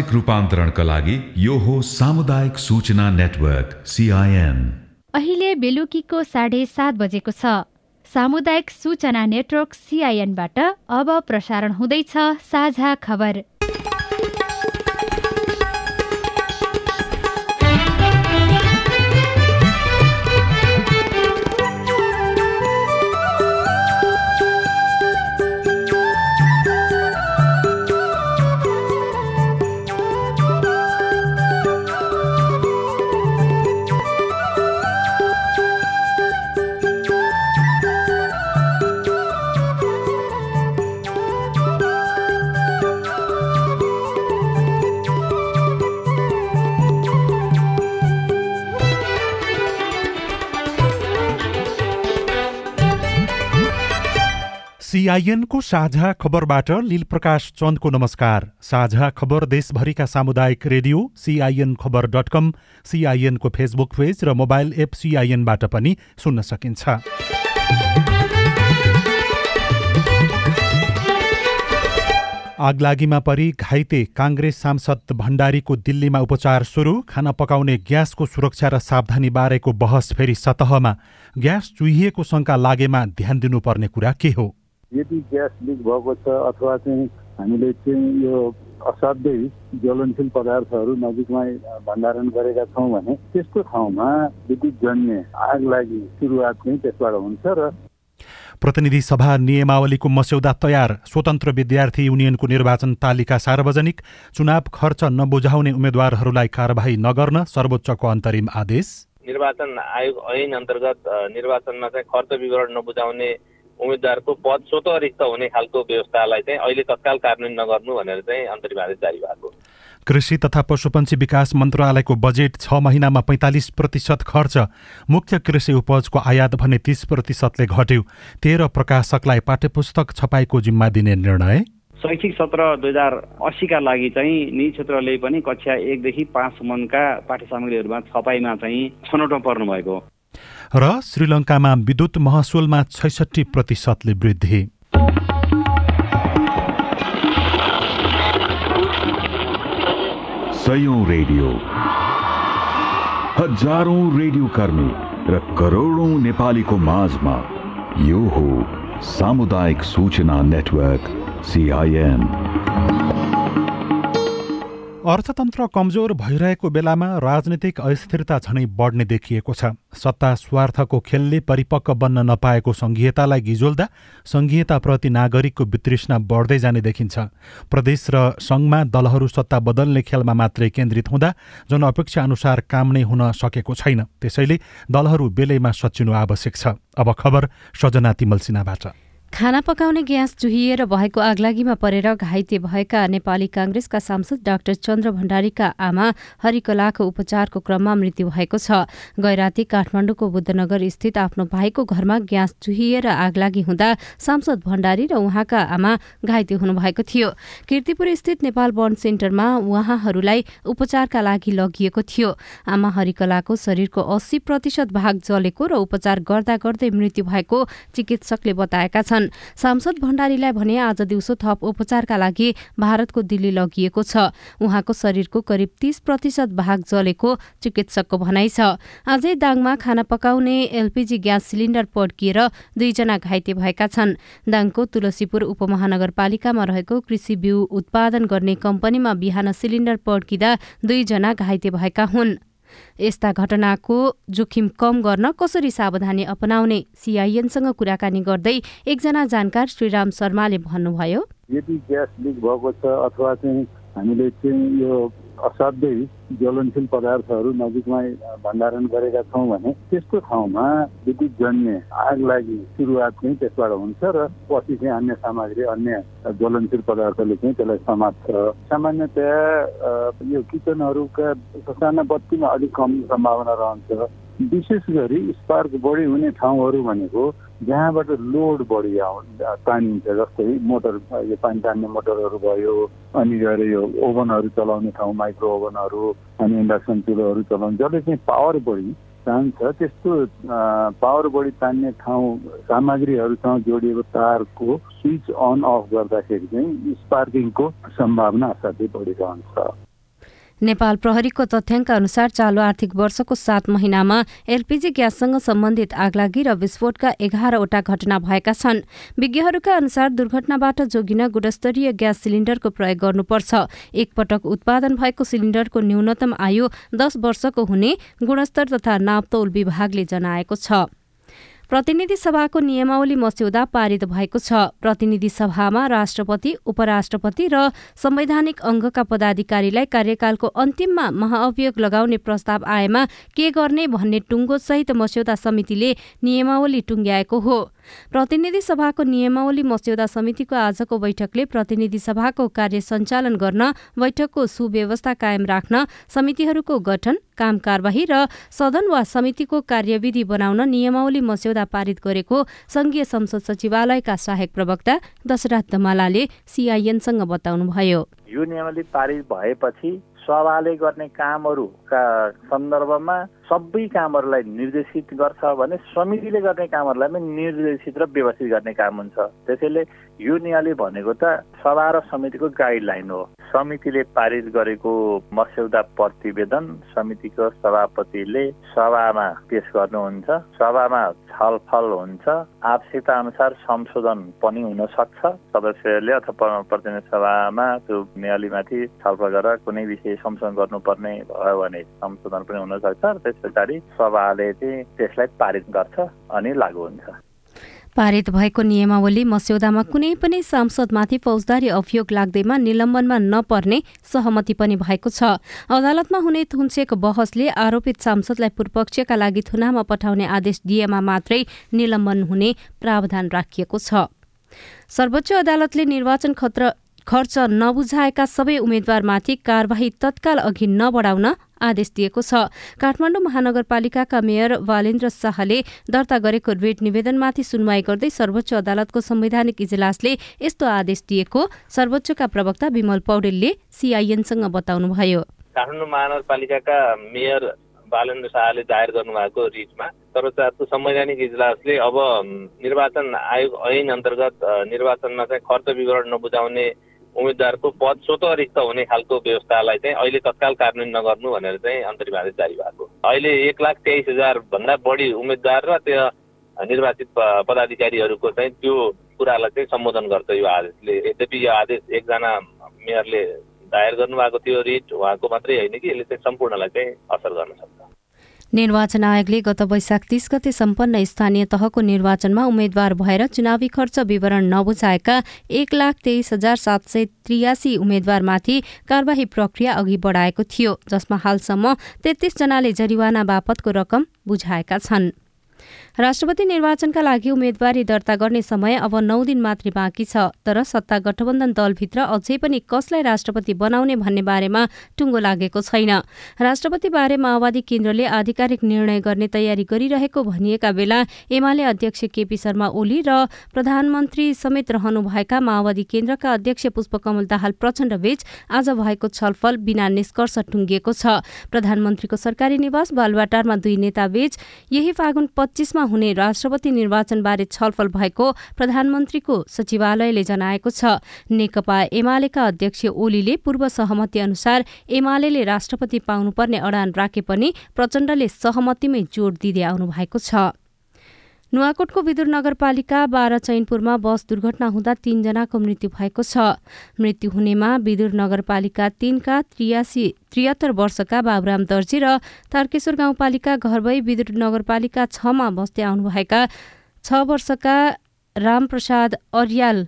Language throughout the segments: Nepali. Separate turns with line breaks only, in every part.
सामाजिक रूपान्तरणका लागि यो हो सामुदायिक सूचना नेटवर्क सिआइएन
अहिले बेलुकीको साढे सात बजेको छ। सामुदायिक सूचना नेटवर्क सिआइएनबाट अब प्रसारण हुँदैछ साझा खबर।
सिआइएनको साझा खबरबाट लील प्रकाश चन्दको नमस्कार। साझा खबर देशभरिका सामुदायिक रेडियो सिआइएन खबर डट कम सिआइएनको फेसबुक पेज र मोबाइल एप सिआइएनबाट पनि सुन्न सकिन्छ। आगलागीमा परि घाइते काङ्ग्रेस सांसद भण्डारीको दिल्लीमा उपचार सुरु खाना पकाउने ग्यासको सुरक्षा र सावधानी बारेको बहस फेरि सतहमा। ग्यास चुहिएको शङ्का लागेमा ध्यान दिनुपर्ने कुरा के हो?
यदि ग्यास लिक भएको छ अथवा चाहिँ हामीले चाहिँ यो असाध्यै ज्वलनशील पदार्थहरू नजिकमा भण्डारण गरेका छौँ भने त्यस्तो ठाउँमा विद्युत जन्य आग लागि सुरुवात चाहिँ त्यसबाट हुन्छ र
प्रतिनिधि सभा नियमावलीको मस्यौदा तयार। स्वतन्त्र विद्यार्थी युनियनको निर्वाचन तालिका सार्वजनिक। चुनाव खर्च नबुझाउने उम्मेद्वारहरूलाई कारवाही नगर्न सर्वोच्चको अन्तरिम आदेश।
निर्वाचन आयोग ऐन अन्तर्गत निर्वाचनमा चाहिँ खर्च विवरण नबुझाउने उम्मेद्वारको पद स्वतः रिक्त हुने खालको व्यवस्थालाई चाहिँ अहिले तत्काल कार्यान्वयन नगर्नु भनेर चाहिँ अन्तरिम आदेश जारी भएको
कृषि तथा पशुपन्छी विकास मन्त्रालयको बजेट छ महिनामा पैँतालिस प्रतिशत खर्च मुख्य कृषि उपजको आयात भने तीस प्रतिशतले घट्यो। तेह्र प्रकाशकलाई पाठ्यपुस्तक छपाईको जिम्मा दिने निर्णय?
शैक्षिक सत्र दुई हजार अस्सीका लागि चाहिँ निजी क्षेत्रले पनि कक्षा एकदेखि पाँचसम्मका पाठ्य सामग्रीहरूमा छपाईमा चाहिँ छनौटमा पर्नुभएको
र श्रीलङ्कामा विद्युत महसुलमा छैसठी प्रतिशतले वृद्धि।
सयौं रेडियो। हजारौं रेडियो कर्मी र करोडौं नेपालीको माझमा यो हो सामुदायिक सूचना नेटवर्क सिआइएन
अर्थतन्त्र कमजोर भइरहेको बेलामा राजनीतिक अस्थिरता झनै बढ्ने देखिएको छ। सत्ता स्वार्थको खेलले परिपक्व बन्न नपाएको सङ्घीयतालाई गिजोल्दा सङ्घीयताप्रति नागरिकको वितृष्णा बढ्दै जाने देखिन्छ। प्रदेश र सङ्घमा दलहरू सत्ता बदल्ने खेलमा मात्रै केन्द्रित हुँदा जनअपेक्षा अनुसार काम नै हुन सकेको छैन। त्यसैले दलहरू बेलैमा सचिनु आवश्यक छ। अब खबर सजना तिमलसिनाबाट
खाना पकाउने ग्यास चुहिएर भएको आगलागीमा परेर घाइते भएका नेपाली काङ्ग्रेसका सांसद डाक्टर चन्द्र भण्डारीका आमा हरिकलाको उपचारको क्रममा मृत्यु भएको छ। गैराती काठमाडौँको बुद्धनगर स्थित आफ्नो भाइको घरमा ग्यास चुहिएर आगलागी हुँदा सांसद भण्डारी र उहाँका आमा घाइते हुनुभएको थियो। किर्तिपुर स्थित नेपाल वन सेन्टरमा उहाँहरूलाई उपचारका लागि लगिएको थियो। आमा हरिकलाको शरीरको अस्सी प्रतिशत भाग जलेको र उपचार गर्दा गर्दै मृत्यु भएको चिकित्सकले बताएका छन्। छन्। सांसद भण्डारीलाई भने आज दिउँसो थप उपचारका लागि भारतको दिल्ली लगिएको छ। उहाँको शरीरको करिब तीस प्रतिशत भाग जलेको चिकित्सकको भनाइ छ। आजै दाङमा खाना पकाउने एलपीजी ग्यास सिलिन्डर पड्किएर दुईजना घाइते भएका छन्। दाङको तुलसीपुर उपमहानगरपालिकामा रहेको कृषि बिउ उत्पादन गर्ने कम्पनीमा बिहान सिलिन्डर पड्किँदा दुईजना घाइते भएका हुन्। यस्ता घटनाको जोखिम कम गर्न कसरी सावधानी अपनाउने सिआइएनसँग कुराकानी गर्दै एकजना जानकार श्रीराम शर्माले भन्नुभयो।
यदि ग्यास लिक भएको छ अथवा चाहिँ हामीले चाहिँ यो असाध्यै ज्वलनशील पदार्थहरू नजिकमा भण्डारण गरेका छौँ भने त्यस्तो ठाउँमा विद्युत जन्य आग लागि सुरुवात चाहिँ त्यसबाट हुन्छ र पछि चाहिँ अन्य सामग्री अन्य ज्वलनशील पदार्थले चाहिँ त्यसलाई समात्छ सामान्यतया यो किचनहरूका साना बत्तीमा अलिक कम सम्भावना रहन्छ। विशेष गरी स्पार्क बढी हुने ठाउँहरू भनेको जहाँबाट लोड बढी आउ तानिन्छ जस्तै मोटर यो पानी तान्ने मोटरहरू भयो अनि गएर यो ओभनहरू चलाउने ठाउँ माइक्रो ओभनहरू अनि इन्डक्सन चुलोहरू चलाउने जसले चाहिँ पावर बढी चाहन्छ त्यस्तो पावर बढी तान्ने ठाउँ सामग्रीहरूसँग जोडिएको तारको स्विच अन अफ गर्दाखेरि चाहिँ स्पार्किङको सम्भावना असाध्यै बढिरहन्छ।
नेपाल प्रहरीको तथ्याङ्क अनुसार चालु आर्थिक वर्षको सात महिनामा एलपीजी ग्याससँग सम्बन्धित आगलागी र विस्फोटका एघारवटा घटना भएका छन्। विज्ञहरूका अनुसार दुर्घटनाबाट जोगिन गुणस्तरीय ग्यास सिलिण्डरको प्रयोग गर्नुपर्छ। एकपटक उत्पादन भएको सिलिण्डरको न्यूनतम आयु दस वर्षको हुने गुणस्तर तथा नापतौल विभागले जनाएको छ। प्रतिनिधि सभाको नियमावली मस्यौदा पारित भएको छ। प्रतिनिधि सभामा राष्ट्रपति उपराष्ट्रपति र संवैधानिक अङ्गका पदाधिकारीलाई कार्यकालको अन्तिममा महाअभियोग लगाउने प्रस्ताव आएमा के गर्ने भन्ने टुङ्गोसहित मस्यौदा समितिले नियमावली टुङ्ग्याएको हो। प्रतिनिधि सभाको नियमावली मस्यौदा समितिको आजको बैठकले प्रतिनिधि सभाको कार्य सञ्चालन गर्न बैठकको सुव्यवस्था कायम राख्न समितिहरूको गठन काम कारवाही र सदन वा समितिको कार्यविधि बनाउन नियमावली मस्यौदा पारित गरेको संघीय संसद सचिवालयका सहायक प्रवक्ता दशरथ दमालाले सिआइएनसँग बताउनुभयो।
यो नियमावली पारित भएपछि सभाले गर्ने कामहरूका सन्दर्भमा सबै कामहरूलाई निर्देशित गर्छ भने समितिले गर्ने कामहरूलाई पनि निर्देशित र व्यवस्थित गर्ने काम हुन्छ। त्यसैले यो नियमले भनेको त सभा र समितिको गाइडलाइन हो। समितिले पारित गरेको मस्यौदा प्रतिवेदन समितिको सभापतिले सभामा पेश गर्नुहुन्छ। सभामा छलफल हुन्छ। आवश्यकता अनुसार संशोधन पनि हुन सक्छ। सदस्यहरूले अथवा प्रतिनिधि सभामा त्यो न्यायालयमाथि छलफल गरेर कुनै विषय संशोधन गर्नुपर्ने भयो भने संशोधन पनि हुन सक्छ। पछाडि सभाले चाहिँ त्यसलाई पारित गर्छ अनि लागू हुन्छ।
पारित भएको नियमावली मस्यौदामा कुनै पनि सांसदमाथि फौजदारी अभियोग लाग्दैमा निलम्बनमा नपर्ने सहमति पनि भएको छ। अदालतमा हुने थुन्सेक बहसले आरोपित सांसदलाई पूर्वपक्षका लागि थुनामा पठाउने आदेश दिएमा मात्रै निलम्बन हुने प्रावधान राखिएको छ। सर्वोच्च अदालतले निर्वाचन खत्र खर्च नबुझाएका सबै उम्मेद्वारमाथि कारवाही तत्काल अघि नबढाउन आदेश दिएको छ। काठमाडौँ महानगरपालिकाका मेयर वालेन्द्र शाहले दर्ता गरेको रिट निवेदनमाथि सुनवाई गर्दै सर्वोच्च अदालतको संवैधानिक इजलासले यस्तो आदेश दिएको सर्वोच्चका प्रवक्ता विमल पौडेलले सिआइएनसँग बताउनुभयो।
काठमाडौँ महानगरपालिकाका मेयर बालेन्द्र शाहले दायर गर्नुभएको रिटमा सर्वोच्चको संवैधानिक इजलासले अब निर्वाचन आयोग ऐन अन्तर्गत निर्वाचनमा चाहिँ खर्च विवरण नबुझाउने उम्मेद्वारको पद स्वत रिक्त हुने खालको व्यवस्थालाई चाहिँ अहिले तत्काल कार्यान्वयन नगर्नु भनेर चाहिँ अन्तरिम आदेश जारी भएको अहिले एक लाख तेइस हजारभन्दा बढी उम्मेद्वार र त्यो निर्वाचित पदाधिकारीहरूको चाहिँ त्यो कुरालाई चाहिँ सम्बोधन गर्छ यो आदेशले। यद्यपि यो आदेश एकजना मेयरले दायर गर्नुभएको थियो रिट उहाँको मात्रै होइन कि यसले चाहिँ सम्पूर्णलाई चाहिँ असर गर्न सक्छ।
निर्वाचन आयोगले गत वैशाख तीस गते सम्पन्न स्थानीय तहको निर्वाचनमा उम्मेद्वार भएर चुनावी खर्च विवरण नबुझाएका एक लाख तेइस हजार सात सय त्रियासी उम्मेद्वारमाथि कारवाही प्रक्रिया अघि बढाएको थियो जसमा हालसम्म तेत्तीसजनाले जरिवाना बापतको रकम बुझाएका छन्। राष्ट्रपति निर्वाचनका लागि उम्मेद्वारी दर्ता गर्ने समय अब नौ दिन मात्रै बाँकी छ तर सत्ता गठबन्धन दलभित्र अझै पनि कसलाई राष्ट्रपति बनाउने भन्ने बारेमा टुङ्गो लागेको छैन। राष्ट्रपति बारे माओवादी केन्द्रले आधिकारिक निर्णय गर्ने तयारी गरिरहेको भनिएका बेला एमाले अध्यक्ष केपी शर्मा ओली र प्रधानमन्त्री समेत रहनुभएका माओवादी केन्द्रका अध्यक्ष पुष्पकमल दाहाल प्रचण्डबीच आज भएको छलफल बिना निष्कर्ष टुङ्गिएको छ। प्रधानमन्त्रीको सरकारी निवास बालुवाटारमा दुई नेताबीच यही फागुन पच्चिसमा हुने राष्ट्रपति निर्वाचनबारे छलफल भएको प्रधानमन्त्रीको सचिवालयले जनाएको छ। नेकपा एमालेका अध्यक्ष ओलीले पूर्व सहमति अनुसार एमाले राष्ट्रपति पाउनुपर्ने अडान राखे पनि प्रचण्डले सहमतिमै जोड दिँदै आउनु भएको छ। नुवाकोटको विदुर नगरपालिका बाह्र चैनपुरमा बस दुर्घटना हुँदा तीनजनाको मृत्यु भएको छ। मृत्यु हुनेमा विदुर नगरपालिका तीनका त्रियासी त्रिहत्तर वर्षका बाबुराम दर्जी र तारकेश्वर गाउँपालिका घरभई विदुर नगरपालिका छमा बस्दै आउनुभएका छ वर्षका रामप्रसाद अर्याल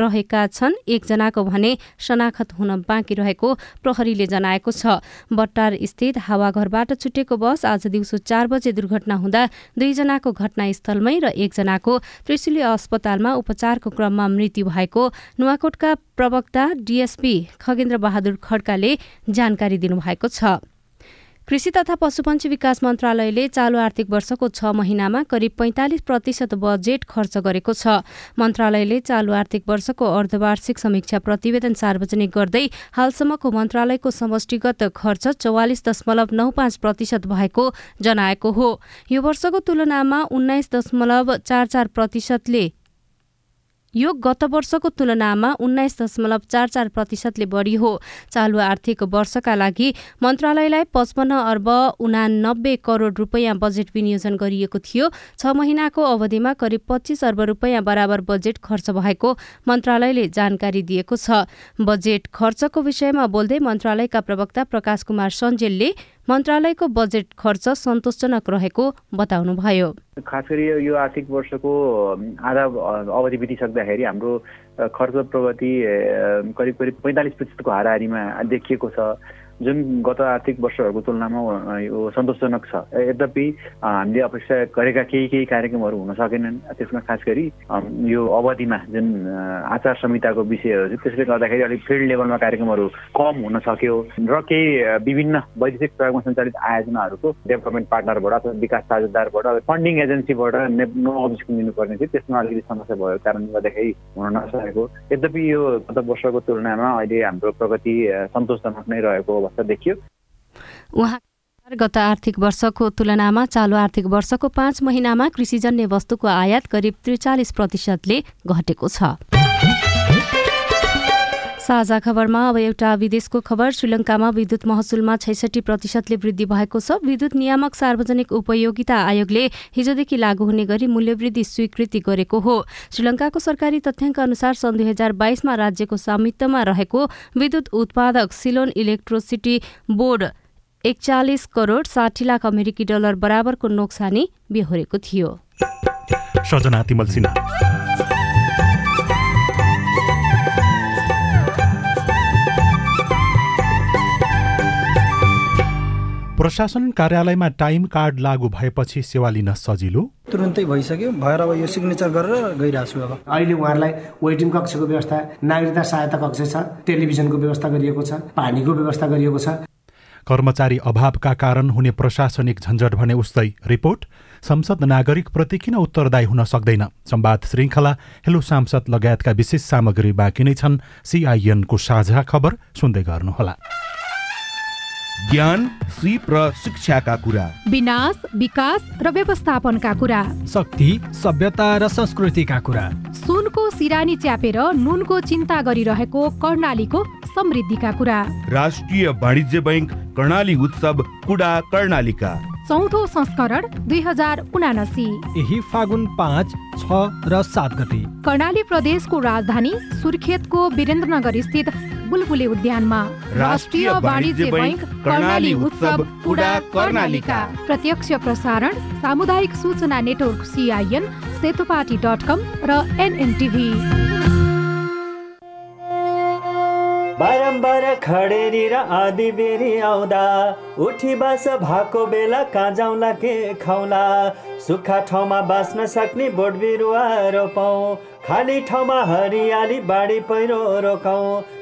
रहेका छन्। एकजनाको भने शनाखत हुन बाँकी रहेको प्रहरीले जनाएको छ। बट्टार स्थित हावाघरबाट छुटेको बस आज दिउँसो चार बजे दुर्घटना हुँदा दुईजनाको घटनास्थलमै र एकजनाको त्रिशुली अस्पतालमा उपचारको क्रममा मृत्यु भएको नुवाकोटका प्रवक्ता डिएसपी खगेन्द्र बहादुर खड्काले जानकारी दिनुभएको छ। कृषि तथा पशुपन्छी विकास मन्त्रालयले चालु आर्थिक वर्षको छ महिनामा करिब पैंतालिस प्रतिशत बजेट खर्च गरेको छ। मन्त्रालयले चालु आर्थिक वर्षको अर्धवार्षिक समीक्षा प्रतिवेदन सार्वजनिक गर्दै हालसम्मको मन्त्रालयको समष्टिगत खर्च चौवालिस दशमलव नौ पाँच प्रतिशत भएको जनाएको हो। यो वर्षको तुलनामा उन्नाइस दशमलव चार चार प्रतिशतले यो गत वर्षको तुलनामा उन्नाइस दशमलव चार चार प्रतिशतले बढी हो। चालु आर्थिक वर्षका लागि मन्त्रालयलाई पचपन्न अर्ब उनानब्बे करोड रुपियाँ बजेट विनियोजन गरिएको थियो। छ महिनाको अवधिमा करिब पच्चिस अर्ब रुपियाँ बराबर बजेट खर्च भएको मन्त्रालयले जानकारी दिएको छ। बजेट खर्चको विषयमा बोल्दै मन्त्रालयका प्रवक्ता प्रकाश कुमार सञ्जेलले मन्त्रालयको बजेट खर्च सन्तोषजनक रहेको बताउनुभयो।
खास गरी यो आर्थिक वर्षको आधा अवधि बितिसक्दाखेरि हाम्रो खर्च प्रगति करिब करिब पैँतालिस प्रतिशतको हाराहारीमा देखिएको छ। जुन गत आर्थिक वर्षहरूको तुलनामा यो सन्तोषजनक छ। यद्यपि हामीले अपेक्षा गरेका केही केही कार्यक्रमहरू हुन सकेनन्। त्यसमा खास गरी यो अवधिमा जुन आचार संहिताको विषयहरू त्यसले गर्दाखेरि अलिक फिल्ड लेभलमा कार्यक्रमहरू कम हुन सक्यो। र केही विभिन्न वैदेशिक प्रयोगमा सञ्चालित आयोजनाहरूको डेभलपमेन्ट पार्टनरबाट अथवा विकास साझेदारबाट फन्डिङ एजेन्सीबाट नो अब्जेक्सन दिनुपर्ने थियो। त्यसमा अलिकति समस्या भएको कारणले गर्दाखेरि हुन नसकेको। यद्यपि यो गत वर्षको तुलनामा अहिले हाम्रो प्रगति सन्तोषजनक नै रहेको अवस्था देखियो।
उहाँ गत आर्थिक वर्षको तुलनामा चालु आर्थिक वर्षको पाँच महिनामा कृषिजन्य वस्तुको आयात करिब त्रिचालिस प्रतिशतले घटेको छ। साझा खबरमा अब एउटा विदेशको खबर श्रीलङ्कामा विद्युत महसुलमा छैसठी प्रतिशतले वृद्धि भएको छ। विद्युत नियामक सार्वजनिक उपयोगिता आयोगले हिजोदेखि लागू हुने गरी मूल्यवृद्धि स्वीकृति गरेको हो। श्रीलङ्काको सरकारी तथ्याङ्क अनुसार सन् दुई हजार बाइसमा राज्यको स्वामित्वमा रहेको विद्युत उत्पादक सिलोन इलेक्ट्रोसिटी बोर्ड एकचालिस करोड साठी लाख अमेरिकी डलर बराबरको नोक्सानी बेहोरेको थियो।
प्रशासन कार्यालयमा टाइम कार्ड लागू भएपछि सेवा लिन सजिलो?
तुरुन्तै भइसक्यो। भएर अब यो सिग्नेचर गरेर गइरहेको छु अब।
अहिले उहाँहरूलाई वेटिङ कक्षको व्यवस्था नागरिकता सहायता कक्ष छ टेलिभिजनको व्यवस्था गरिएको छ पानीको व्यवस्था गरिएको छ।
कर्मचारी अभावका कारण हुने प्रशासनिक झन्झट भने उस्तै। रिपोर्ट संसद नागरिकप्रति किन उत्तरदायी हुन सक्दैन? संवाद श्रृङ्खला हेलो सांसद लगायतका विशेष सामग्री बाँकी नै छन्। सिआइएनको साझा खबर सुन्दै गर्नुहोला।
ज्ञान सिप र शिक्षाका कुरा।
विनाश विकास र व्यवस्थापनका कुरा।
शक्ति सभ्यता र संस्कृतिका कुरा।
सुनको सिरानी च्यापेर नुनको चिन्ता गरिरहेको कर्णालीको समृद्धिका कुरा।
राष्ट्रिय वाणिज्य बैङ्क कर्णाली उत्सव कुडा कर्णालीका।
चौथो संस्करण दुई हजार उनासी।
यही फागुन पाँच छ र सात गते।
कर्णाली प्रदेशको राजधानी सुर्खेतको वीरेन्द्रनगर स्थित बुलबुले उद्यानमा
राष्ट्रिय वाणिज्य बैङ्क कर्णाली उत्सव कुडा कर्णालीका।
प्रत्यक्ष प्रसारण सामुदायिक सूचना network CIN Setopati dot com र एनएनटिभी।
बारम्बार खडेरी र आधी बेरी आउँदा उठी बास भएको बेला कहाँ जाउँला के खाउला। सुक्खा ठाउँमा बाँच्न सक्ने बोट बिरुवा रोपौँ खाली ठाउँमा हरियाली बाढी पहिरो रोकाउँ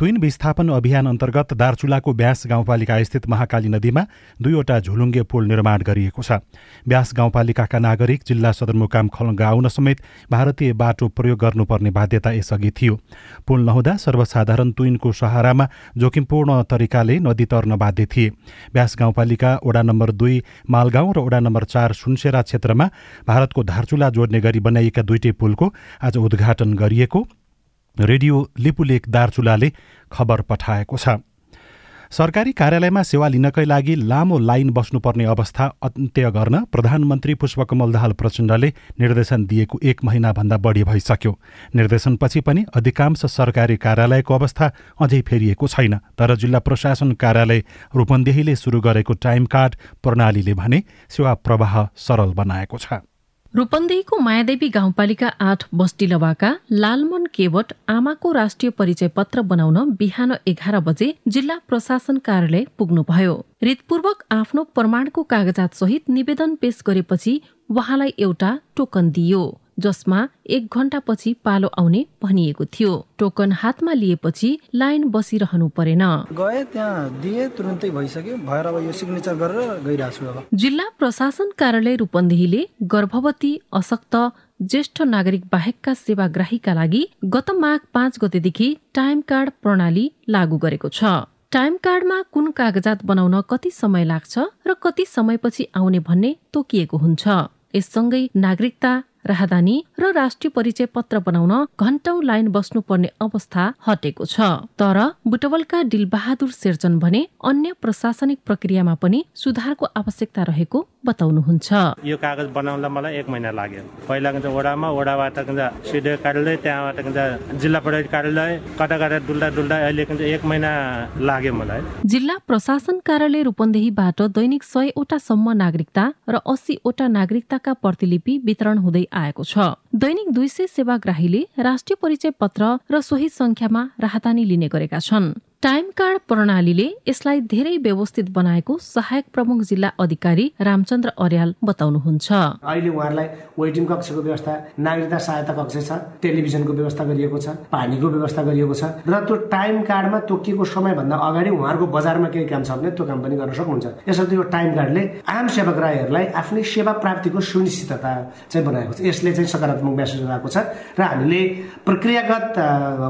तुइन विस्थापन अभियान अन्तर्गत दार्चुलाको ब्यास गाउँपालिका स्थित महाकाली नदीमा दुईवटा झुलुङ्गे पुल निर्माण गरिएको छ। ब्यास गाउँपालिकाका नागरिक जिल्ला सदरमुकाम खलङ्गा आउन समेत भारतीय बाटो प्रयोग गर्नुपर्ने बाध्यता यसअघि थियो। पुल नहुँदा सर्वसाधारण तुइनको सहारामा जोखिमपूर्ण तरिकाले नदी तर्न बाध्य थिए। ब्यास गाउँपालिका वडा नम्बर दुई मालगाउँ र वडा नम्बर चार सुनसेरा क्षेत्रमा भारतको धारचुला जोड्ने गरी बनाइएका दुईटै पुलको आज उद्घाटन गरिएको रेडियो लिपुलेक दार्चुलाले खबर पठाएको छ। सरकारी कार्यालयमा सेवा लिनकै लागि लामो लाइन बस्नुपर्ने अवस्था अन्त्य गर्न प्रधानमन्त्री पुष्पकमल दाहाल प्रचण्डले निर्देशन दिएको एक महिनाभन्दा बढी भइसक्यो। निर्देशनपछि पनि अधिकांश सरकारी कार्यालयको अवस्था अझै फेरिएको छैन तर जिल्ला प्रशासन कार्यालय रूपन्देहीले सुरु गरेको टाइम कार्ड प्रणालीले भने सेवा प्रवाह सरल बनाएको छ।
रूपन्देहीको मायादेवी गाउँपालिका आठ बस्टिलवाका लालमन केवट आमाको राष्ट्रिय परिचय पत्र बनाउन बिहान एघार बजे जिल्ला प्रशासन कार्यालय पुग्नुभयो। रितपूर्वक आफ्नो प्रमाणको कागजात सहित निवेदन पेश गरेपछि उहाँलाई एउटा टोकन दिइयो। जसमा एक घण्टापछि पालो आउने भनिएको थियो। टोकन हातमा लिएपछि लाइन बसिरहनु परेन।
गए त्यहाँ दिए तुरन्तै भइसक्यो। भएर अब यो सिग्नेचर गरेर गइरहेको छु अब।
जिल्ला प्रशासन कार्यालय रूपन्देहीले गर्भवती अशक्त ज्येष्ठ नागरिक बाहेकका सेवाग्राहीका लागि गत माघ पाँच गतेदेखि टाइम कार्ड प्रणाली लागू गरेको छ। टाइम कार्डमा कुन कागजात बनाउन कति समय लाग्छ र कति समयपछि आउने भन्ने तोकिएको हुन्छ। यससँगै नागरिकता राहदानी र राष्ट्रिय परिचय पत्र बनाउन घण्टौं लाइन बस्नुपर्ने अवस्था हटेको छ। तर बुटवलका डिलबहादुर शेरचन भने अन्य प्रशासनिक प्रक्रियामा पनि सुधारको आवश्यकता रहेको बताउनुहुन्छ
यो कागज बनाउनलाई मलाई एक महिना लाग्यो। पहिला चाहिँ वडामा वडाबाट सिडिओ कार्यालय त्यहाँबाट जिल्ला प्रहरी कार्यालय कता कता डुल्दा डुल्दा अहिले एक महिना लाग्यो मलाई।
जिल्ला प्रशासन कार्यालय रूपन्देहीबाट दैनिक सयवटासम्म नागरिकता र अस्सीवटा नागरिकताका प्रतिलिपि वितरण हुँदै आएको छ। दैनिक दुई सय सेवाग्राहीले राष्ट्रिय परिचय पत्र र सोही संख्यामा राहदानी लिने गरेका छन्। टाइम कार्ड प्रणालीले यसलाई धेरै व्यवस्थित बनाएको सहायक प्रमुख जिल्ला अधिकारी रामचन्द्र अर्याल बताउनुहुन्छ।
अहिले उहाँहरूलाई वेटिङ कक्षको व्यवस्था नागरिकता सहायता कक्ष छ टेलिभिजनको व्यवस्था गरिएको छ पानीको व्यवस्था गरिएको छ र त्यो टाइम कार्डमा तोकिएको समयभन्दा अगाडि उहाँहरूको बजारमा केही काम छ भने त्यो काम पनि गर्न सक्नुहुन्छ। यसर्थ यो टाइम कार्डले आम सेवाग्राहीहरूलाई आफ्नै सेवा प्राप्तिको सुनिश्चितता चाहिँ बनाएको छ। यसले चाहिँ सकारात्मक मेसेज आएको छ र हामीले प्रक्रियागत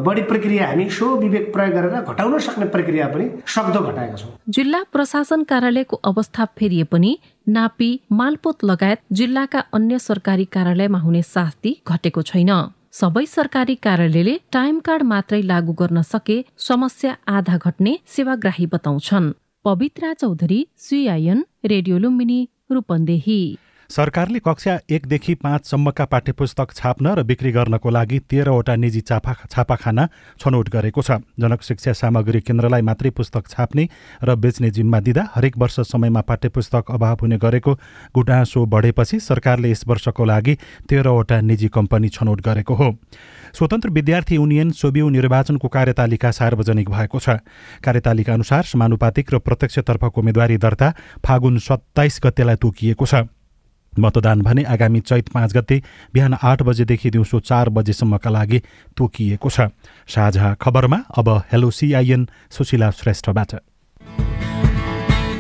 बढी प्रक्रिया हामी सो विवेक प्रयोग गरेर घटाउन सक्ने प्रक्रिया पनि सक्दो घटाएका छौँ।
जिल्ला प्रशासन कार्यालयको अवस्था फेरिए पनि नापी मालपोत लगायत जिल्लाका अन्य सरकारी कार्यालयमा हुने शास्ति घटेको छैन। सबै सरकारी कार्यालयले टाइम कार्ड मात्रै लागू गर्न सके समस्या आधा घट्ने सेवाग्राही बताउँछन्। Pavitra Chaudhary CIN radio Lumbini Rupandehi.
सरकारले कक्षा एकदेखि पाँचसम्मका पाठ्यपुस्तक छाप्न र बिक्री गर्नको लागि तेह्रवटा निजी छापा छापाखाना छनौट गरेको छ। जनक शिक्षा सामग्री केन्द्रलाई मात्रै पुस्तक छाप्ने र बेच्ने जिम्मा दिँदा हरेक वर्ष समयमा पाठ्यपुस्तक अभाव हुने गरेको गुटासो बढेपछि सरकारले यस वर्षको लागि तेह्रवटा निजी कम्पनी छनौट गरेको हो। स्वतन्त्र विद्यार्थी युनियन सोबिउ निर्वाचनको कार्यतालिका सार्वजनिक भएको छ। कार्यतालिका अनुसार समानुपातिक र प्रत्यक्षतर्फको उम्मेद्वारी दर्ता फागुन सत्ताइस गतेलाई तोकिएको छ। मतदान भने आगामी चैत पाँच गते बिहान आठ बजेदेखि दिउँसो चार बजेसम्मका लागि तोकिएको छ। साझा खबरमा अब हेलो सिआइएन सुशीला श्रेष्ठबाट।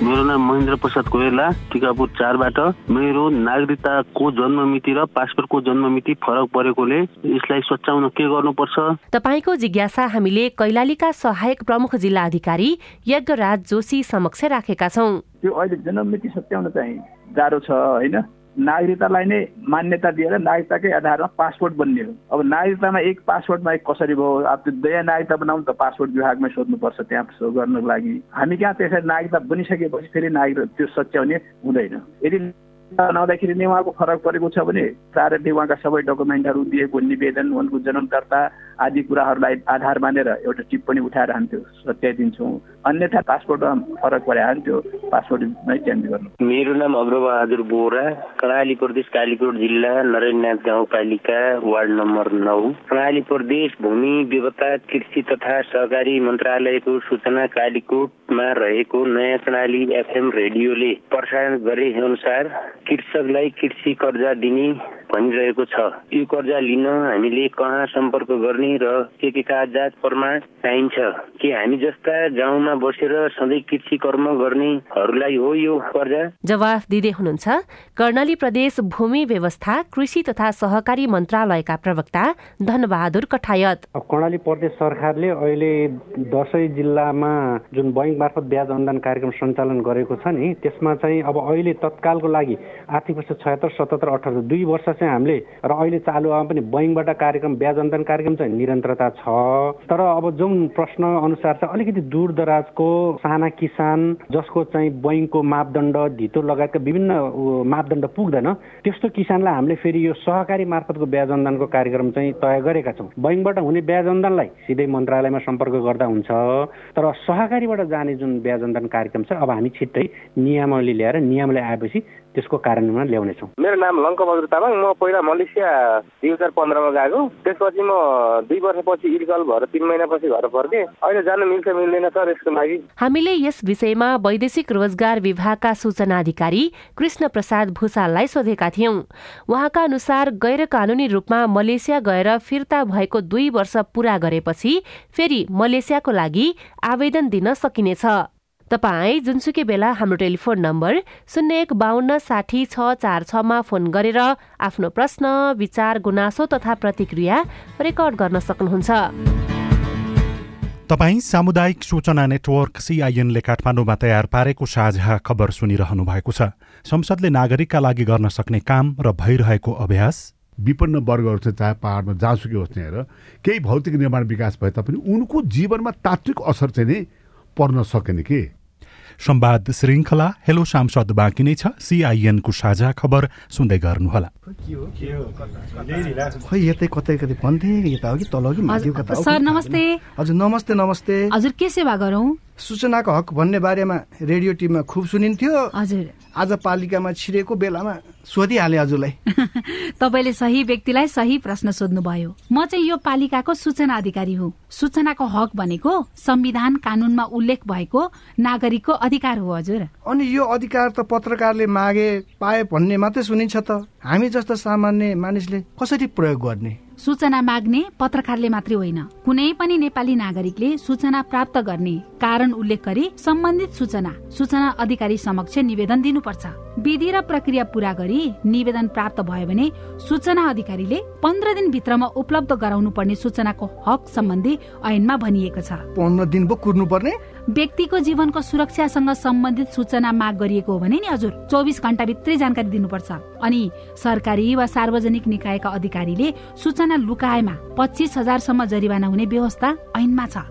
मेरो नाम महेन्द्र प्रसाद कोइला टिकापुर चारबाट। मेरो नागरिकताको जन्म मिति र पासपोर्टको जन्म मिति फरक परेकोले यसलाई सच्याउन के गर्नुपर्छ?
तपाईँको जिज्ञासा हामीले कैलालीका सहायक प्रमुख जिल्ला अधिकारी यज्ञराज जोशी समक्ष राखेका छौँ।
त्यो अहिले जन्म मिति सच्याउन चाहिँ गाह्रो छ होइन? नागरिकतालाई नै मान्यता दिएर नागरिकताकै आधारमा पासपोर्ट बन्ने हो। अब नागरिकतामा एक पासपोर्टमा एक कसरी भयो? अब त्यो दया नागरिकता बनाउनु त पासपोर्ट विभागमै सोध्नुपर्छ त्यहाँ गर्नको लागि। हामी कहाँ त्यसरी नागरिकता बनिसकेपछि फेरि नागरिक त्यो सच्याउने हुँदैन। यदि बनाउँदाखेरि नै उहाँको फरक परेको छ भने प्रारम्भिक उहाँका सबै डकुमेन्टहरू दिएको निवेदन उनको जन्म दर्ता आदि कुराहरूलाई आधार मानेर एउटा टिप्पणी उठाएर हान्थ्यो सच्याइदिन्छौँ अन्यथा पासपोर्टमा फरक परे हान्थ्यो पासपोर्ट नै चेन्ज गर्नु।
मेरो नाम अग्रबहादुर बोरा कर्णाली प्रदेश कालीकोट जिल्ला नरेन्द्रनाथ गाउँपालिका वार्ड नम्बर नौ। कर्णाली प्रदेश भूमि व्यवस्था कृषि तथा सहकारी मन्त्रालयको सूचना कालीकोटमा रहेको नयाँ कर्णाली एफएम रेडियोले प्रसारण गरे अनुसार कृषकलाई कृषि कर्जा दिने भनिरहेको छ। यो कर्जा लिन हामीले कहाँ सम्पर्क गर्ने र के के कागजात प्रमाण चाहिन्छ? के हामी जस्ता गाउँमा बसेर सधैँ कृषि कर्म गर्नेहरूलाई हो यो कर्जा?
जवाफ दिँदै हुनुहुन्छ कर्णाली प्रदेश भूमि व्यवस्था कृषि तथा सहकारी मन्त्रालयका प्रवक्ता धनबहादुर कठायत।
कर्णाली प्रदेश सरकारले अहिले दसैँ जिल्लामा जुन बैङ्क मार्फत ब्याज अनुदान कार्यक्रम सञ्चालन गरेको छ नि त्यसमा चाहिँ अब अहिले तत्कालको लागि आर्थिक वर्ष छयत्तर सतहत्तर अठहत्तर दुई वर्ष चाहिँ हामीले र अहिले चालुमा पनि बैङ्कबाट कार्यक्रम ब्याज अनुदान कार्यक्रम चाहिँ निरन्तरता छ। तर अब जुन प्रश्न अनुसार चाहिँ अलिकति दूर दराजको साना किसान जसको चाहिँ बैङ्कको मापदण्ड धितो लगायतका विभिन्न मापदण्ड पुग्दैन त्यस्तो किसानलाई हामीले फेरि यो सहकारी मार्फतको ब्याज अनुदानको कार्यक्रम चाहिँ तय गरेका छौँ। बैङ्कबाट हुने ब्याज अनुदानलाई सिधै मन्त्रालयमा सम्पर्क गर्दा हुन्छ। तर सहकारीबाट जाने जुन ब्याज अनुदान कार्यक्रम छ अब हामी छिट्टै नियमावली ल्याएर नियमले आएपछि त्यसको कार्यान्वयनमा ल्याउनेछौँ।
मेरो नाम लङ्कबहादुर तामाङ म पहिला मलेसिया दुई हजार पन्ध्रमा गएको। त्यसपछि म दुई वर्षपछि इर्कल भएर तिन महिनापछि घर फर्केँ। अहिले जानु मिल्छ मिल्दैन सर यसको लागि।
हामीले यस विषयमा वैदेशिक रोजगार विभागका सूचना अधिकारी कृष्ण प्रसाद भूषाललाई सोधेका थियौं। उहाँका अनुसार गैर कानूनी रूपमा मलेसिया गएर फिर्ता भएको दुई वर्ष पूरा गरेपछि फेरि मलेसियाको लागि आवेदन दिन सकिनेछ। तपाईँ जुनसुकै बेला हाम्रो टेलिफोन नम्बर शून्य एक बाहन्न साठी छ चार छमा फोन गरेर आफ्नो प्रश्न विचार गुनासो तथा प्रतिक्रिया रेकर्ड गर्न सक्नुहुन्छ।
तपाईँ सामुदायिक सूचना नेटवर्क सिआइएनले काठमाडौँमा तयार पारेको साझा खबर सुनिरहनु भएको छ। संसदले नागरिकका लागि गर्न सक्ने काम र भइरहेको अभ्यास?
विपन्न वर्गहरू चाहिँ चाहे पाहाडमा जहाँसुकै होस् हेर केही भौतिक निर्माण विकास भए तापनि उनको जीवनमा तात्विक असर चाहिँ नि पर्न सकेन के?
संवाद श्रृङ्खला हेलो सांसद बाँकी नै छ। सिआइएनको साझा खबर सुन्दै गर्नुहोला।
खै यतै कतै कतै भन्थे यता हो कि तल हो कि माथि कता
सर नमस्ते।
हजुर नमस्ते नमस्ते।
हजुर के सेवा गरौँ?
सूचनाको हक भन्ने बारेमा रेडियो टिममा खुब सुनिन्थ्यो।
हजुर।
आज पालिकामा छिरेको बेलामा सोधिहाले हजुरलाई।
तपाईँले सही व्यक्तिलाई सही प्रश्न सोध्नुभयो। म चाहिँ यो पालिकाको सूचना अधिकारी हुँ। सूचनाको हक भनेको संविधान कानूनमा उल्लेख भएको नागरिकको अधिकार हो हजुर।
अनि यो अधिकार त पत्रकारले मागे पाए भन्ने मात्रै सुनिन्छ त। हामी जस्तो सामान्य मानिसले कसरी प्रयोग गर्ने?
सूचना माग्ने पत्रकारले मात्रै होइन। कुनै पनि नेपाली नागरिकले सूचना प्राप्त गर्ने कारण उल्लेख गरी सम्बन्धित सूचना सूचना अधिकारी समक्ष निवेदन दिनुपर्छ। विधि र प्रक्रिया पूरा गरी निवेदन प्राप्त भयो भने सूचना अधिकारीले पन्ध्र दिनभित्रमा उपलब्ध गराउनु पर्ने सूचनाको हक सम्बन्धी ऐनमा भनिएको छ।
पन्ध्र दिन पो कुर्नु पर्ने?
व्यक्तिको जीवनको सुरक्षासँग सम्बन्धित सूचना माग गरिएको हो भने नि हजुर चौबिस घण्टाभित्रै जानकारी दिनुपर्छ। अनि सरकारी वा सार्वजनिक निकायका अधिकारीले सूचना लुकाएमा पच्चिस हजारसम्म जरिवाना हुने व्यवस्था ऐनमा छ।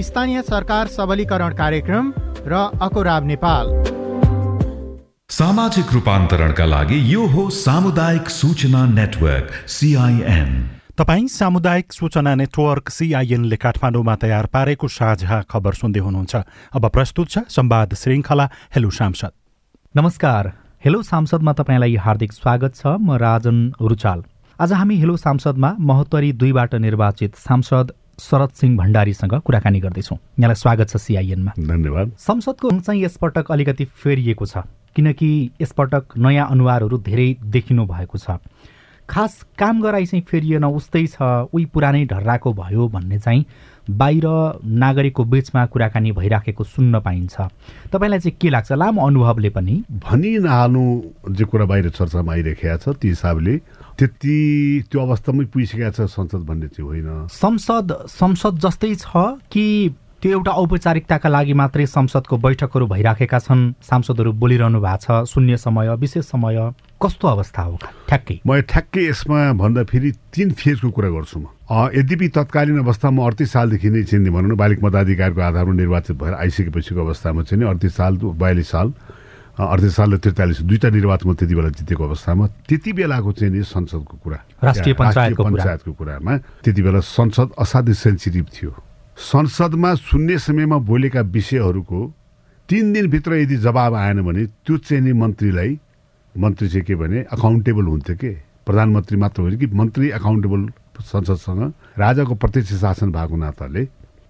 स्थानीय सरकार सबलीकरण कार्यक्रम र अकोराब नेपाल।
सामाजिक रूपान्तरणका लागि यो हो सामुदायिक सूचना नेटवर्क सिआइएन
तपाईँ सामुदायिक सूचना नेटवर्क सिआइएनले काठमाडौँमा तयार पारेको साझा खबर सुन्दै हुनुहुन्छ। अब प्रस्तुत छ संवाद श्रृङ्खला। हेलो सांसद।
नमस्कार। हेलो सांसदमा तपाईँलाई हार्दिक स्वागत छ। म राजन रुचाल। आज हामी हेलो सांसदमा महोत्तरी दुईबाट निर्वाचित सांसद शरद सिंह भण्डारीसँग कुराकानी गर्दैछौँ। यहाँलाई स्वागत छ सिआइएनमा
धन्यवाद।
संसदको चाहिँ यसपटक अलिकति फेरिएको छ किनकि यसपटक नयाँ अनुहारहरू धेरै देखिनु भएको छ। खास काम गराइ चाहिँ फेरिएन उस्तै छ उही पुरानै ढर्राको भयो भन्ने चाहिँ बाहिर नागरिकको बिचमा कुराकानी भइराखेको सुन्न पाइन्छ। तपाईँलाई चाहिँ के लाग्छ? लामो अनुभवले पनि
भनि नहाल्नु जे कुरा बाहिर चर्चामा आइरहेको छ ती हिसाबले त्यति त्यो अवस्थामै पुगिसकेको छ संसद भन्ने चाहिँ होइन?
संसद संसद जस्तै छ कि त्यो एउटा औपचारिकताका लागि मात्रै संसदको बैठकहरू भइराखेका छन्? सांसदहरू बोलिरहनु भएको छ शून्य समय विशेष समय कस्तो अवस्था हो? ठ्याक्कै।
म ठ्याक्कै यसमा भन्दा फेरि तिन फेजको कुरा गर्छु म। यद्यपि तत्कालीन अवस्थामा अडतिस सालदेखि नै चाहिँ भनौँ न बालिक मताधिकारको आधारमा निर्वाचित भएर आइसकेपछिको अवस्थामा चाहिँ नि अडतिस साल बयालिस साल। अडतिस साल र त्रिचालिस दुईवटा निर्वाचनमा त्यति बेला जितेको अवस्थामा त्यति बेलाको चाहिँ नि संसदको कुरा।
राष्ट्रिय पञ्चायतको कुरा।
पञ्चायतको कुरामा त्यति बेला संसद असाध्यै सेन्सिटिभ थियो। संसदमा सुन्ने समयमा बोलेका विषयहरूको तिन दिनभित्र यदि जवाब आएन भने त्यो चाहिँ नि मन्त्रीलाई मन्त्री चाहिँ के भने अकाउन्टेबल हुन्थ्यो के? प्रधानमन्त्री मात्र होइन कि मन्त्री अकाउन्टेबल संसदसँग राजाको प्रत्यक्ष शासन भएको नाताले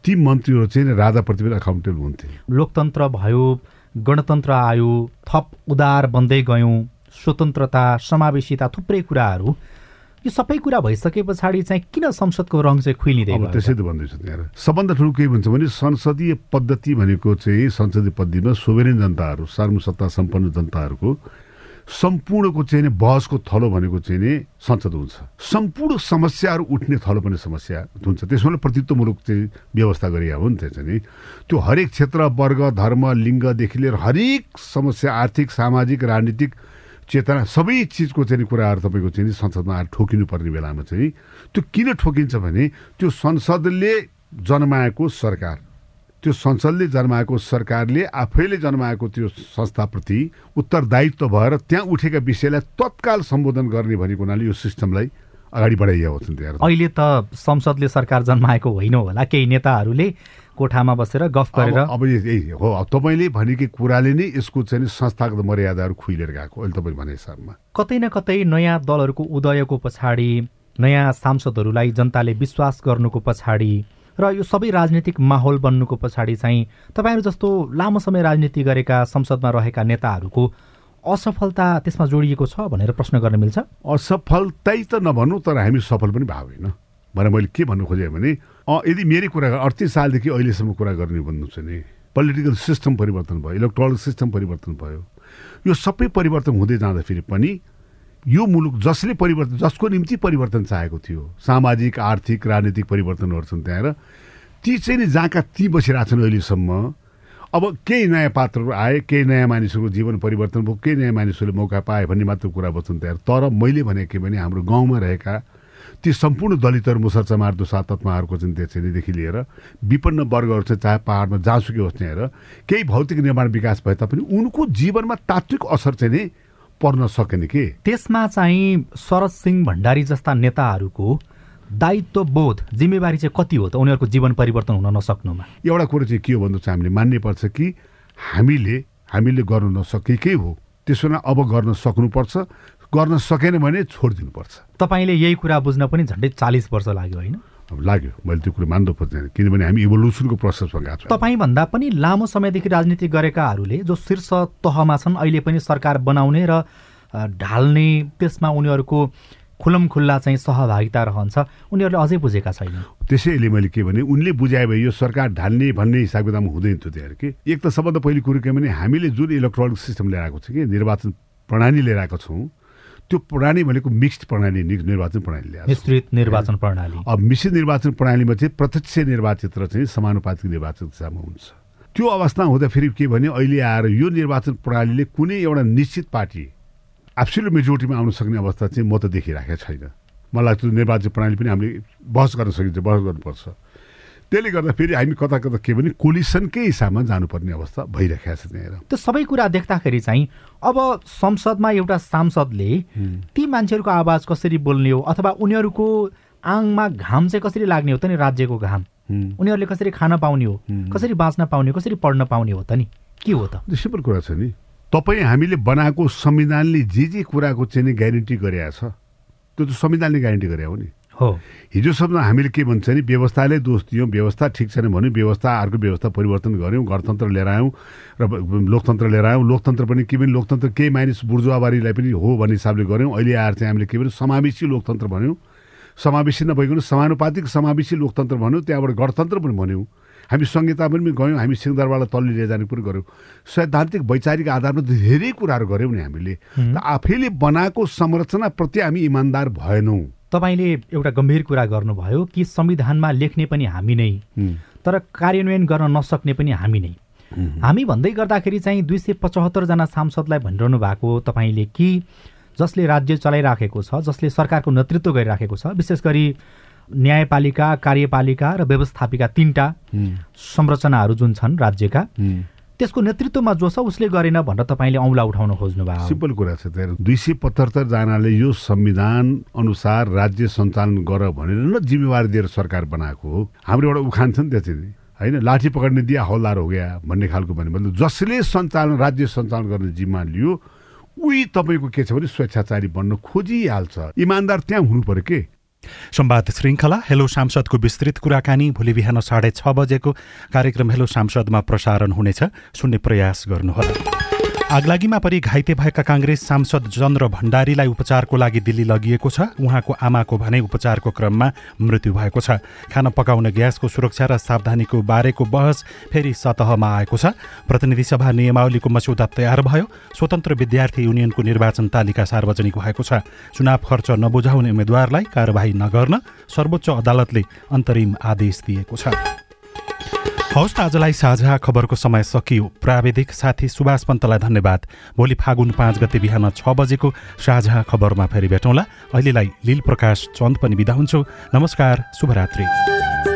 ती मन्त्रीहरू चाहिँ राजाप्रति पनि अकाउन्टेबल हुन्थे।
लोकतन्त्र भयो गणतन्त्र आयो थप उदार बन्दै गयौँ स्वतन्त्रता समावेशिता थुप्रै कुराहरू। यो सबै कुरा भइसके पछाडि चाहिँ किन संसदको रङ चाहिँ खुइलिँदै
त्यसै त भन्दैछु त्यहाँ सबभन्दा ठुलो के भन्छ भने संसदीय पद्धति भनेको चाहिँ संसदीय पद्धतिमा सोभेरेन जनताहरू सार्वसत्ता सम्पन्न जनताहरूको सम्पूर्णको चाहिँ बहसको थलो भनेको चाहिँ नि संसद हुन्छ। सम्पूर्ण समस्याहरू उठ्ने थलो पनि समस्या हुन्छ। त्यसमा प्रतित्वमूलक चाहिँ व्यवस्था गरिएको हो नि त्यो चाहिँ त्यो हरेक क्षेत्र वर्ग धर्म लिङ्गदेखि लिएर हरेक समस्या आर्थिक सामाजिक राजनीतिक चेतना सबै चिजको चाहिँ कुराहरू तपाईँको चाहिँ संसदमा आएर ठोकिनु पर्ने बेलामा चाहिँ त्यो किन ठोकिन्छ भने त्यो संसदले जन्माएको सरकार त्यो संसदले जन्माएको सरकारले आफैले जन्माएको त्यो संस्थाप्रति उत्तरदायित्व भएर त्यहाँ उठेका विषयलाई तत्काल सम्बोधन गर्ने भनेको हुनाले यो सिस्टमलाई अगाडि बढाइएको छ
अहिले त संसदले सरकार जन्माएको होइन होला। केही नेताहरूले कोठामा बसेर गफ गरेर
अब यही हो तपाईँले भनेकै कुराले नै यसको चाहिँ संस्थागत मर्यादाहरू खुइलेर गएको अहिले तपाईँ भने हिसाबमा।
कतै न कतै नयाँ दलहरूको उदयको पछाडि नयाँ सांसदहरूलाई जनताले विश्वास गर्नुको पछाडि र यो सबै राजनीतिक माहौल बन्नुको पछाडि चाहिँ तपाईँहरू जस्तो लामो समय राजनीति गरेका संसदमा रहेका नेताहरूको असफलता त्यसमा जोडिएको छ भनेर प्रश्न गर्न मिल्छ?
असफलतै त नभनौँ तर हामी सफल पनि भएको होइन। भनेर मैले के भन्नु खोजेँ भने यदि मेरै कुरा अडतिस सालदेखि अहिलेसम्म कुरा गर्ने भन्नु छ नि पोलिटिकल सिस्टम परिवर्तन भयो इलेक्ट्रोनिक सिस्टम परिवर्तन भयो यो सबै परिवर्तन हुँदै जाँदाखेरि पनि यो मुलुक जसले परिवर्तन जसको निम्ति परिवर्तन चाहेको थियो सामाजिक आर्थिक राजनीतिक परिवर्तनहरू छन् त्यहाँ ती चाहिँ नि जहाँका ती बसिरहेछन् अहिलेसम्म। अब केही नयाँ पात्रहरू आए केही नयाँ मानिसहरूको जीवन परिवर्तन भयो केही नयाँ मानिसहरूले मौका पाए भन्ने मात्र कुरा बच्छन् त्यहाँ तर मैले भनेको के भने हाम्रो गाउँमा रहेका ती सम्पूर्ण दलितहरू मुसर चमार दुसा तत्माहरूको चाहिँ त्यसरीदेखि लिएर विपन्न वर्गहरू चाहिँ चाहे पाहाडमा जहाँसुकै होस् त्यहाँ केही भौतिक निर्माण विकास भए तापनि उनको जीवनमा तात्विक असर चाहिँ नि पर्न सकेन के?
त्यसमा चाहिँ शरद सिंह भण्डारी जस्ता नेताहरूको दायित्व बोध जिम्मेवारी चाहिँ कति हो त? उनीहरूको जीवन परिवर्तन हुन नसक्नुमा।
एउटा कुरो चाहिँ के हो भन्दा चाहिँ हामीले मान्नै पर्छ कि हामीले हामीले गर्न नसकेकै हो। त्यसो भने अब गर्न सक्नुपर्छ। गर्न सकेन भने छोडिदिनुपर्छ।
तपाईँले यही कुरा बुझ्न पनि झन्डै चालिस वर्ष लाग्यो होइन?
लाग्यो मैले त्यो कुरो मान्नु पर्दैन किनभने हामी इभोल्युसनको प्रोसेसमा गएको छौँ।
तपाईँभन्दा पनि लामो समयदेखि राजनीति गरेकाहरूले जो शीर्ष तहमा छन् अहिले पनि सरकार बनाउने र ढाल्ने त्यसमा उनीहरूको खुल्लमखुल्ला चाहिँ सहभागिता रहन्छ। उनीहरूले अझै बुझेका छैनन्।
त्यसैले मैले के भने उनले बुझाए भए यो सरकार ढाल्ने भन्ने हिसाब किताबमा हुँदैन थियो त्यहाँ कि। एक त सबभन्दा पहिलो कुरो के भने हामीले जुन इलेक्ट्रोनिक सिस्टम लिएर आएको छ कि निर्वाचन प्रणाली लिएर आएको छौँ त्यो प्रणाली भनेको मिक्स्ड प्रणाली निर्वाचन प्रणाली।
मिश्रित निर्वाचन प्रणाली।
अब मिश्रित निर्वाचन प्रणालीमा चाहिँ प्रत्यक्ष निर्वाचित र चाहिँ समानुपातिक निर्वाचित हिसाबमा हुन्छ। त्यो अवस्था हुँदाखेरि के भने अहिले आएर यो निर्वाचन प्रणालीले कुनै एउटा निश्चित पार्टी एब्सोल्युट मेजोरिटीमा आउन सक्ने अवस्था चाहिँ म त देखिराखेको छैन। मलाई लाग्छ निर्वाचन प्रणाली पनि हामीले बहस गर्न सकिन्छ बहस गर्नुपर्छ। त्यसले गर्दा फेरि हामी कता कता के भने कोलिसनकै हिसाबमा जानुपर्ने अवस्था भइरहेको छ त्यहाँ
त्यो सबै कुरा देख्दाखेरि चाहिँ अब संसदमा एउटा सांसदले ती मान्छेहरूको आवाज कसरी बोल्ने हो अथवा उनीहरूको आङमा घाम चाहिँ कसरी लाग्ने हो त नि राज्यको घाम? उनीहरूले कसरी खान पाउने हो? कसरी बाँच्न पाउने कसरी पढ्न पाउने हो त नि? के हो त?
सिम्पल कुरा छ नि। तपाईँ हामीले बनाएको संविधानले जे जे कुराको चाहिँ नि ग्यारेन्टी गरेका छ त्यो त संविधानले ग्यारेन्टी गरे हो नि।
हो।
हिजोसम्म हामीले के भन्छ नि व्यवस्थाले दोष दियौँ व्यवस्था ठिक छैन भने व्यवस्था अर्को व्यवस्था परिवर्तन गऱ्यौँ गणतन्त्र लिएर आयौँ र लोकतन्त्र लिएर आयौँ। लोकतन्त्र पनि के भने लोकतन्त्र केही मानिस बुर्जुवाबारीलाई पनि हो भन्ने हिसाबले गऱ्यौँ। अहिले आएर चाहिँ हामीले के भने समावेशी लोकतन्त्र भन्यौँ। समावेशी नभइकन समानुपातिक समावेशी लोकतन्त्र भन्यौँ। त्यहाँबाट गणतन्त्र पनि भन्यौँ। हामी संहिता पनि गयौँ हामी सिंहदरबारलाई तल्ली लिएर जाने पनि गऱ्यौँ। सैद्धान्तिक वैचारिक आधारमा धेरै कुराहरू गऱ्यौँ नि हामीले। त आफैले बनाएको संरचनाप्रति हामी इमान्दार भएनौँ।
तपाईँले एउटा गम्भीर कुरा गर्नुभयो कि संविधानमा लेख्ने पनि हामी नै तर कार्यान्वयन गर्न नसक्ने पनि हामी नै। हामी भन्दै गर्दाखेरि चाहिँ दुई सय पचहत्तरजना सांसदलाई भनिरहनु भएको तपाईँले कि जसले राज्य चलाइराखेको छ जसले सरकारको नेतृत्व गरिराखेको छ विशेष गरी न्यायपालिका कार्यपालिका र व्यवस्थापिका तिनवटा संरचनाहरू जुन छन् राज्यका त्यसको नेतृत्वमा जो छ उसले गरेन भनेर तपाईँले औँला उठाउन खोज्नुभयो।
सिम्पल कुरा छ त्यहाँ दुई सय पचहत्तरजनाले यो संविधान अनुसार राज्य सञ्चालन गर भनेर न जिम्मेवारी दिएर सरकार बनाएको हो। हाम्रो एउटा उखान छ नि चाहिँ होइन लाठी पकड्ने दिया हौलदार हो गया भन्ने खालको भन्ने मतलब जसले सञ्चालन राज्य सञ्चालन गर्ने जिम्मा लियो उही तपाईँको के छ भने स्वेच्छाचारी बन्न खोजिहाल्छ। इमान्दार त्यहाँ हुनु पर्यो के?
संवाद श्रृङ्खला हेलो सांसदको विस्तृत कुराकानी भोलि बिहान साढे छ बजेको कार्यक्रम हेलो सांसदमा प्रसारण हुनेछ। सुन्ने प्रयास गर्नुहोला। आगलागीमा परि घाइते भएका काङ्ग्रेस सांसद चन्द्र भण्डारीलाई उपचारको लागि दिल्ली लगिएको छ। उहाँको आमाको भने उपचारको क्रममा मृत्यु भएको छ। खाना पकाउन ग्यासको सुरक्षा र सावधानीको बारेको बहस फेरि सतहमा आएको छ। प्रतिनिधि सभा नियमावलीको मस्यौदा तयार भयो। स्वतन्त्र विद्यार्थी युनियनको निर्वाचन तालिका सार्वजनिक भएको छ। चुनाव खर्च नबुझाउने उम्मेद्वारलाई कारवाही नगर्न सर्वोच्च अदालतले अन्तरिम आदेश दिएको छ। हौस् त आजलाई साझा खबरको समय सकियो। प्राविधिक साथी सुभाष पन्तलाई धन्यवाद। भोलि फागुन पाँच गते बिहान छ बजेको साझा खबरमा फेरि भेटौँला। अहिलेलाई लील प्रकाश चन्द पनि बिदा हुन्छु। नमस्कार शुभरात्री।